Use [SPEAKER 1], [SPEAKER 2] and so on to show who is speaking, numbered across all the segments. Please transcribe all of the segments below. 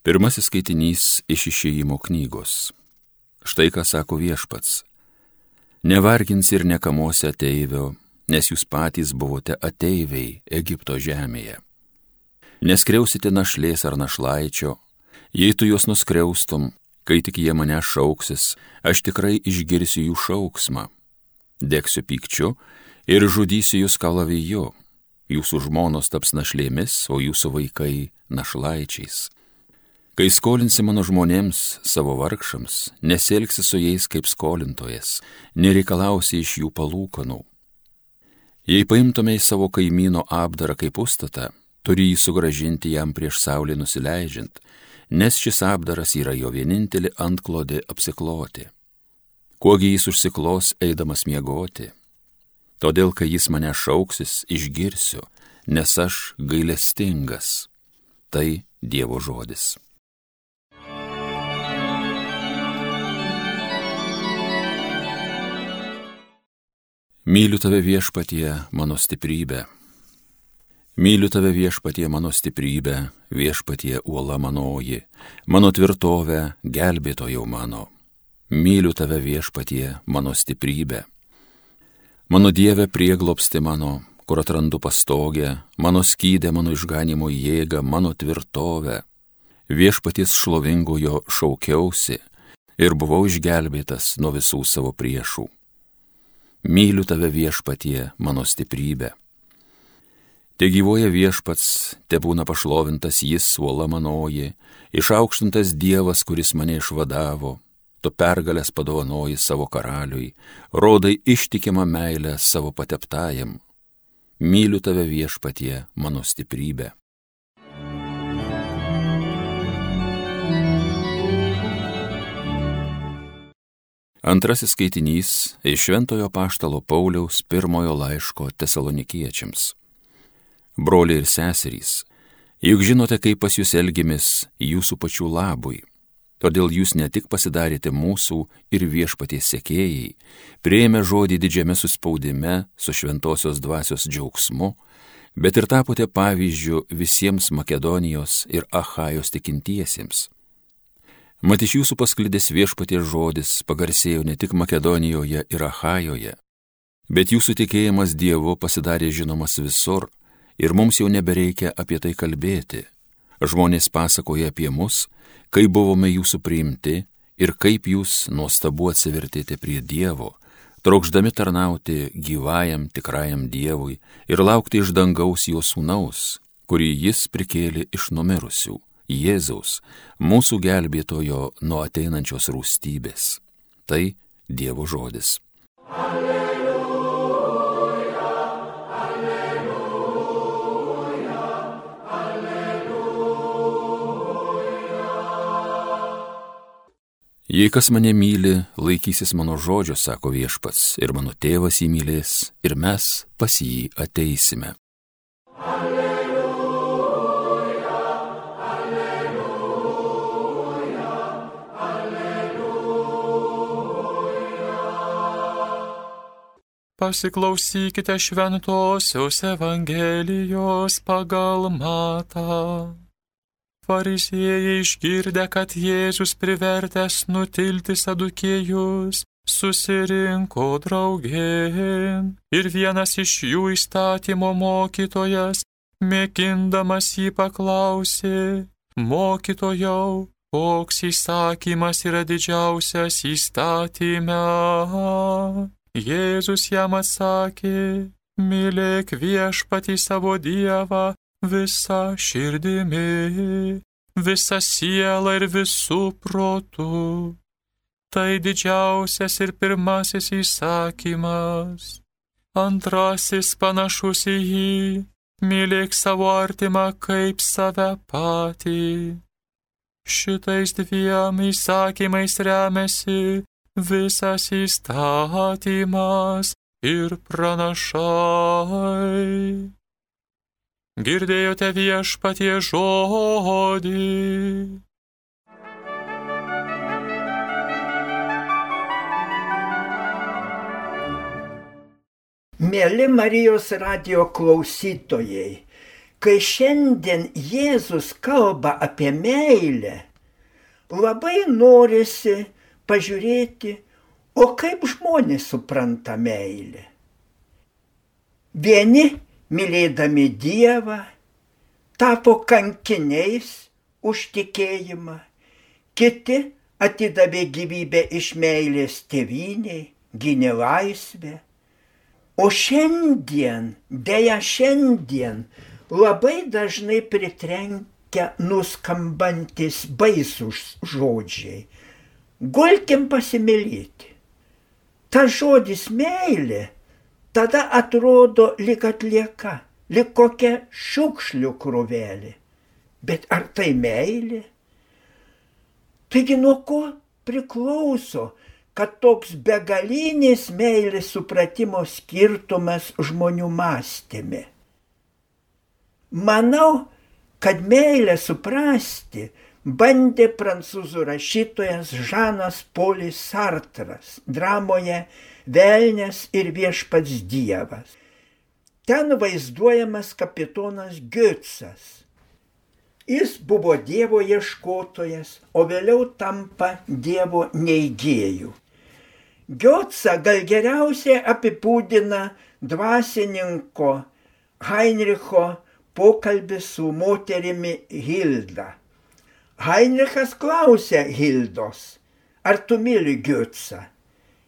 [SPEAKER 1] Pirmasis skaitinys iš išėjimo knygos. Štai ką sako viešpats. Nevargins ir nekamosi ateivio, nes jūs patys buvote ateiviai Egipto žemėje. Neskriausite našlės ar našlaičio, jei tu juos nuskriaustum, kai tik jie mane šauksis, aš tikrai išgirsiu jų šauksmą. Degsiu pykčiu ir žudysiu jūs kalaviju, jūsų žmonos taps našlėmis, o jūsų vaikai našlaičiais Kai skolinsi mano žmonėms, savo vargšams, neselgsi su jais kaip skolintojas, nereikalausi iš jų palūkanų. Jei paimtumei savo kaimyno apdarą kaip užstatą, turi jį sugražinti jam prieš saulę nusileidžiant, nes šis apdaras yra jo vienintelį antklodį apsikloti. Kuogi jis užsiklos eidamas miegoti? Todėl, kai jis mane šauksis, išgirsiu, nes aš gailestingas. Tai Dievo žodis. Myliu tave viešpatie, mano stiprybė. Myliu tave viešpatie, mano stiprybė, viešpatie uola manoji, mano tvirtovė, gelbėtojau mano. Myliu tave viešpatie, mano stiprybė. Mano Dieve prieglopsti mano, kur atrandu pastogę, mano skydė, mano išganimo jėga, mano tvirtovė. Viešpaties šlovingojo šaukiausi ir buvau išgelbėtas nuo visų savo priešų myliu tave viešpatie, mano stiprybė. Te gyvoja viešpats, te būna pašlovintas jis suola manoji, išaukštintas Dievas, kuris mane išvadavo, tu pergalės padovanoji savo karaliui, rodai ištikimą meilę savo pateptajam. Myliu tave viešpatie, mano stiprybė. Antrasis skaitinys iš Šventojo Paštalo Pauliaus pirmojo laiško tesalonikiečiams. Broliai ir seserys, juk žinote, kaip pas jūs elgiamės jūsų pačių labui. Todėl jūs ne tik pasidarėte mūsų ir viešpaties sekėjai, prieėmė žodį didžiame suspaudime su šventosios dvasios džiaugsmu, bet ir tapote pavyzdžių visiems Makedonijos ir Ahajos tikintiesiems Mat iš jūsų pasklidęs viešpaties žodis pagarsėjo ne tik Makedonijoje ir Ahajoje, bet jūsų tikėjimas Dievu pasidarė žinomas visur ir mums jau nebereikia apie tai kalbėti. Žmonės pasakoja apie mus, kaip buvome jūsų priimti ir kaip jūs nuostabu atsivertėte prie Dievo, trokšdami tarnauti gyvajam tikrajam Dievui ir laukti iš dangaus jo sūnaus, kurį jis prikėlė iš numirusių Jėzaus, mūsų gelbėtojo nuo ateinančios rūstybės. Tai Dievo žodis. Alleluja, alleluja, alleluja. Jei kas mane myli, laikysis mano žodžio, sako viešpats, ir mano tėvas jį mylės, ir mes pas jį ateisime.
[SPEAKER 2] Pasiklausykite šventosios Evangelijos pagal matą. Fariziejai išgirdę, kad Jėzus privertęs nutilti sadukėjus, susirinko draugėn ir vienas iš jų įstatymo mokytojas, mėgindamas jį paklausė, mokytojau, koks įsakymas yra didžiausias įstatyme. Jėzus jam atsakė, mylėk viešpatį savo Dievą visą širdimi, visą sielą ir visų protų. Tai didžiausias ir pirmasis įsakymas. Antrasis panašus į jį, mylėk savo artimą kaip save patį. Šitais dviem įsakymais remiasi visas įstatymas ir pranašai. Girdėjote viešpatie žodį.
[SPEAKER 3] Mėly Marijos radio klausytojai, kai šiandien Jėzus kalba apie meilę, labai norisi pažiūrėti, o kaip žmonės supranta meilę. Vieni, mylėdami Dievą, tapo kankiniais už tikėjimą, kiti atidavė gyvybę iš meilės tėviniai, gynė laisvę. O šiandien, dėja šiandien, labai dažnai pritrenkia nuskambantis baisus žodžiai. Gulkim pasimylėti. Ta žodis meilė tada atrodo lik atlieka, lik kokia šiukšlių krūvelė. Bet ar tai meilė? Taigi nuo ko priklauso, kad toks begalinės meilės supratimo skirtumas žmonių mąstymė? Manau, kad meilę suprasti bandė prancūzų rašytojas Žanas Polis Sartras dramoje Velnes ir viešpats Dievas. Ten vaizduojamas kapitonas Götsas. Jis buvo Dievo ieškotojas, o vėliau tampa Dievo neįgėjų. Götsa gal geriausiai apibūdina dvasininko Heinricho pokalbis su moterimi Hilda. Heinrichas klausė Hildos, ar tu myli Götsą?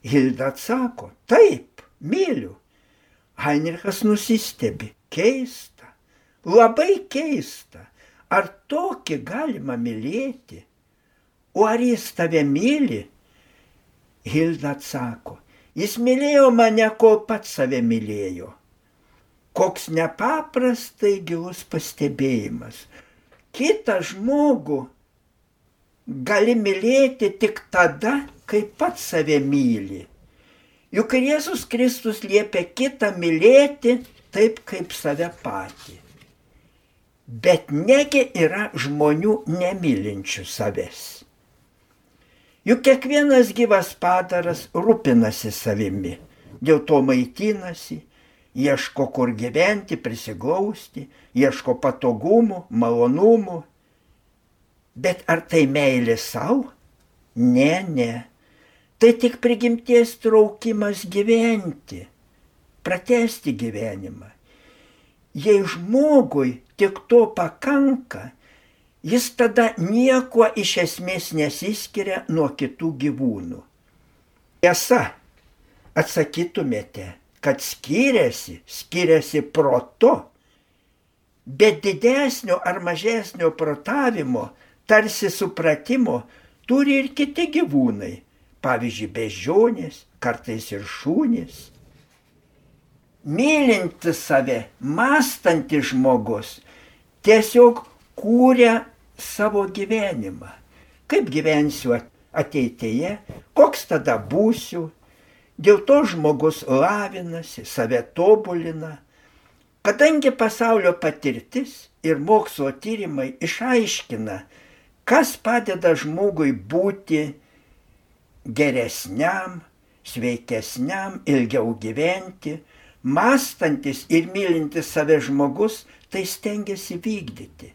[SPEAKER 3] Hilda atsako, taip, myliu. Heinrichas nusistebi, keista, labai keista, ar tokį galima mylėti, o ar jis tave myli? Hilda atsako, jis mylėjo mane, kol pats save mylėjo. Koks nepaprastai gilus pastebėjimas. Kita žmogų gali mylėti tik tada, kai pats save myli. Juk ir Jėzus Kristus liepia kitą mylėti taip kaip save patį. Bet negi yra žmonių nemylinčių savęs. Juk kiekvienas gyvas padaras rūpinasi savimi, dėl to maitinasi, ieško kur gyventi, prisiglausti, ieško patogumų, malonumų. Bet ar tai meilė savo? Ne, ne. Tai tik prigimties traukimas gyventi, pratesti gyvenimą. Jei žmogui tik to pakanka, jis tada nieko iš esmės nesiskiria nuo kitų gyvūnų. Tiesa, atsakytumėte, kad skiriasi, skiriasi protu, bet didesnio ar mažesnio protavimo, tarsi supratimo turi ir kiti gyvūnai, pavyzdžiui, bežionės, kartais ir šūnės. Mylinti save, mąstantis žmogus tiesiog kūrė savo gyvenimą. Kaip gyvensiu ateityje, koks tada būsiu, Dėl to žmogus lavinasi, save tobulina. Kadangi pasaulio patirtis ir mokslo tyrimai išaiškina, kas padeda žmogui būti geresniam, sveikesniam, ilgiau gyventi, mąstantis ir mylintis save žmogus, tai stengiasi vykdyti.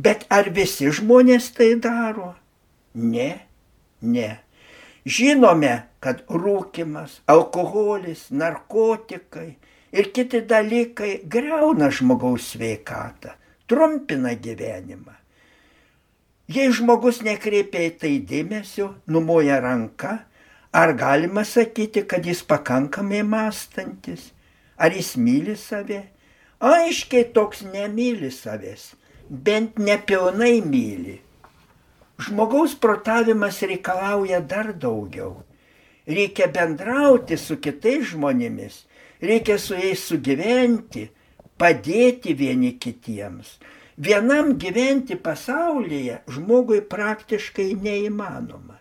[SPEAKER 3] Bet ar visi žmonės tai daro? Ne, ne. Žinome, kad rūkimas, alkoholis, narkotikai ir kiti dalykai greuna žmogaus sveikatą, trumpina gyvenimą. Jei žmogus nekreipia į tai dėmesio, numoja ranka, ar galima sakyti, kad jis pakankamai mąstantis, ar jis myli save? Aiškiai toks nemyli savęs, bent nepilnai myli. Žmogaus protavimas reikalauja dar daugiau. Reikia bendrauti su kitais žmonėmis, reikia su jais sugyventi, padėti vieni kitiems. Vienam gyventi pasaulyje žmogui praktiškai neįmanoma.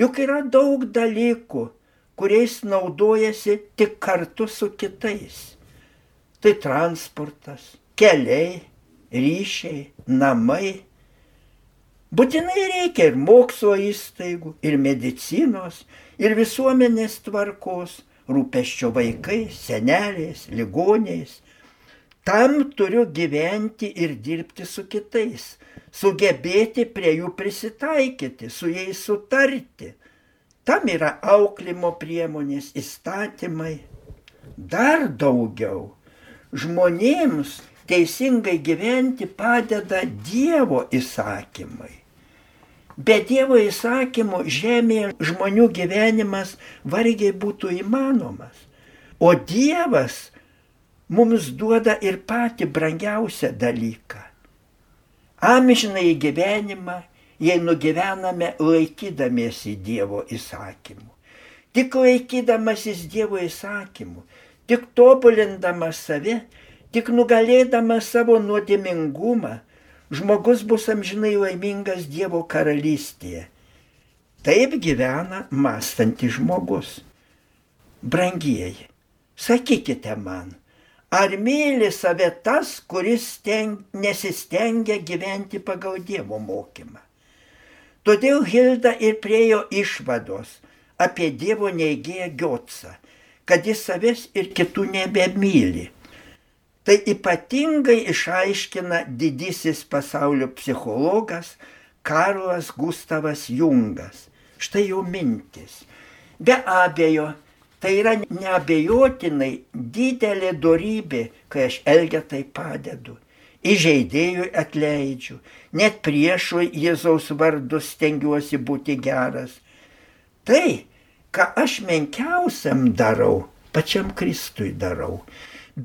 [SPEAKER 3] Juk yra daug dalykų, kuriais naudojasi tik kartu su kitais. Tai transportas, keliai, ryšiai, namai Būtinai reikia ir mokslo įstaigų, ir medicinos, ir visuomenės tvarkos, rūpeščio vaikais, seneliais, ligoniais. Tam turiu gyventi ir dirbti su kitais, sugebėti prie jų prisitaikyti, su jais sutarti. Tam yra auklimo priemonės, įstatymai. Dar daugiau. Žmonėms teisingai gyventi padeda Dievo įsakymai. Be Dievo įsakymų žemėje žmonių gyvenimas vargiai būtų įmanomas. O Dievas mums duoda ir patį brangiausią dalyką. Amžinai gyvenimą, jei nugyvename laikydamiesi Dievo įsakymų. Tik laikydamasis Dievo įsakymų, tik tobulindamas save, tik nugalėdamas savo nuodėmingumą, žmogus bus amžinai laimingas Dievo karalystėje. Taip gyvena mąstantis žmogus. Brangieji, sakykite man, ar myli save tas, kuris steng, nesistengia gyventi pagal Dievo mokymą? Todėl Hilda ir priejo išvados apie Dievo neįgėję Giotsą, kad jis savęs ir kitų nebemyli Tai ypatingai išaiškina didysis pasaulio psichologas Karlas Gustavas Jungas. Štai jo mintis. Be abejo, tai yra neabejotinai didelė darybė, kai aš elgetai padedu. Įžeidėjui atleidžiu, net priešui Jėzaus vardu stengiuosi būti geras. Tai, ką aš menkiausiam darau, pačiam Kristui darau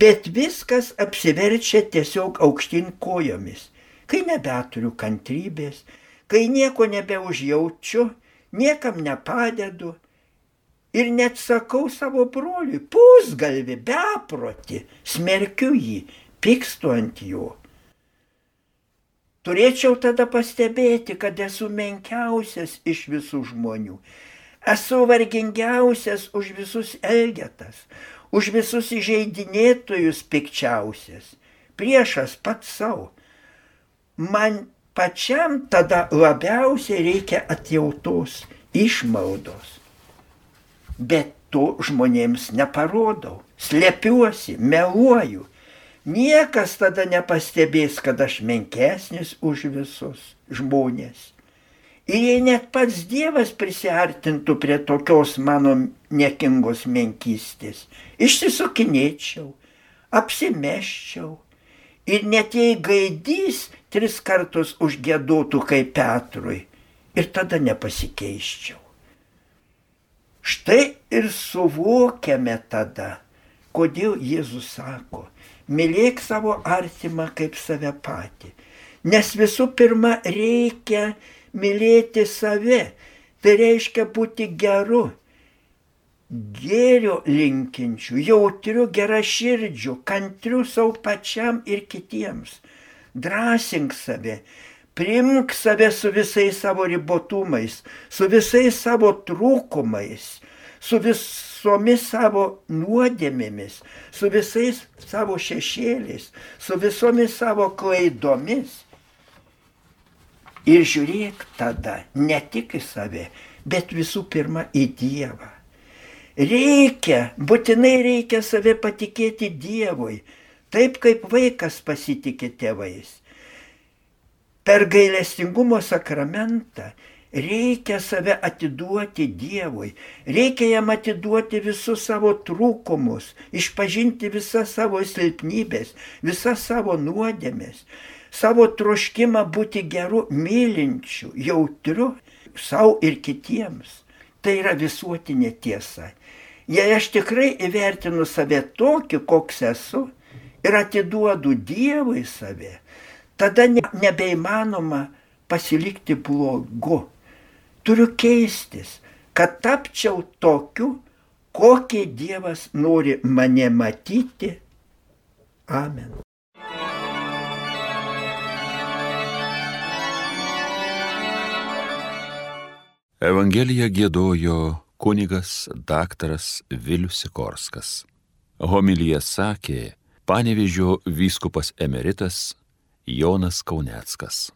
[SPEAKER 3] bet viskas apsiverčia tiesiog aukštyn kojomis, kai nebeturiu kantrybės, kai nieko nebeužjaučiu, niekam nepadedu ir net sakau savo broliui, pusgalvi, beproti, smerkiu jį, pykstu ant jo. Turėčiau tada pastebėti, kad esu menkiausias iš visų žmonių. Esu vargingiausias už visus elgetas, už visus įžeidinėtojus pikčiausias, priešas pats savo. Man pačiam tada labiausiai reikia atjautos, išmaldos. Bet to žmonėms neparodau, slepiuosi, meluoju. Niekas tada nepastebės, kad aš menkesnis už visus žmonės. Ir jei net pats Dievas prisartintų prie tokios mano niekingos menkystės, išsisukinėčiau, apsimeščiau. Ir net jei gaidys tris kartus užgėduotų kaip Petrui, ir tada nepasikeiščiau. Štai ir suvokiame tada, kodėl Jėzus sako, mylėk savo artimą kaip save patį. Nes visų pirma reikia mylėti save. Tai reiškia būti geru, gėrio linkinčių, jautriu, geraširdžiu, kantriu savo pačiam ir kitiems. Drąsink save, primk save su visais savo ribotumais, su visais savo trūkumais, su visomis savo nuodėmėmis, su visais savo šešėliais, su visomis savo klaidomis Ir žiūrėk tada ne tik į save, bet visų pirma į Dievą. Reikia, būtinai reikia save patikėti Dievui, taip kaip vaikas pasitikė tėvais. Per gailestingumo sakramentą reikia save atiduoti Dievui, reikia jam atiduoti visus savo trūkumus, išpažinti visas savo silpnybės, visas savo nuodėmės savo troškimą būti geru, mylinčiu, jautriu savo ir kitiems. Tai yra visuotinė tiesa. Jei aš tikrai įvertinu save tokį, koks esu ir atiduodu Dievui save, tada nebeįmanoma pasilikti blogu. Turiu keistis, kad tapčiau tokiu, kokį Dievas nori mane matyti. Amen.
[SPEAKER 1] Evangeliją gėdojo kunigas daktaras Vilius Sikorskas. Homilyje sakė panevižio vyskupas emeritas Jonas Kauneckas.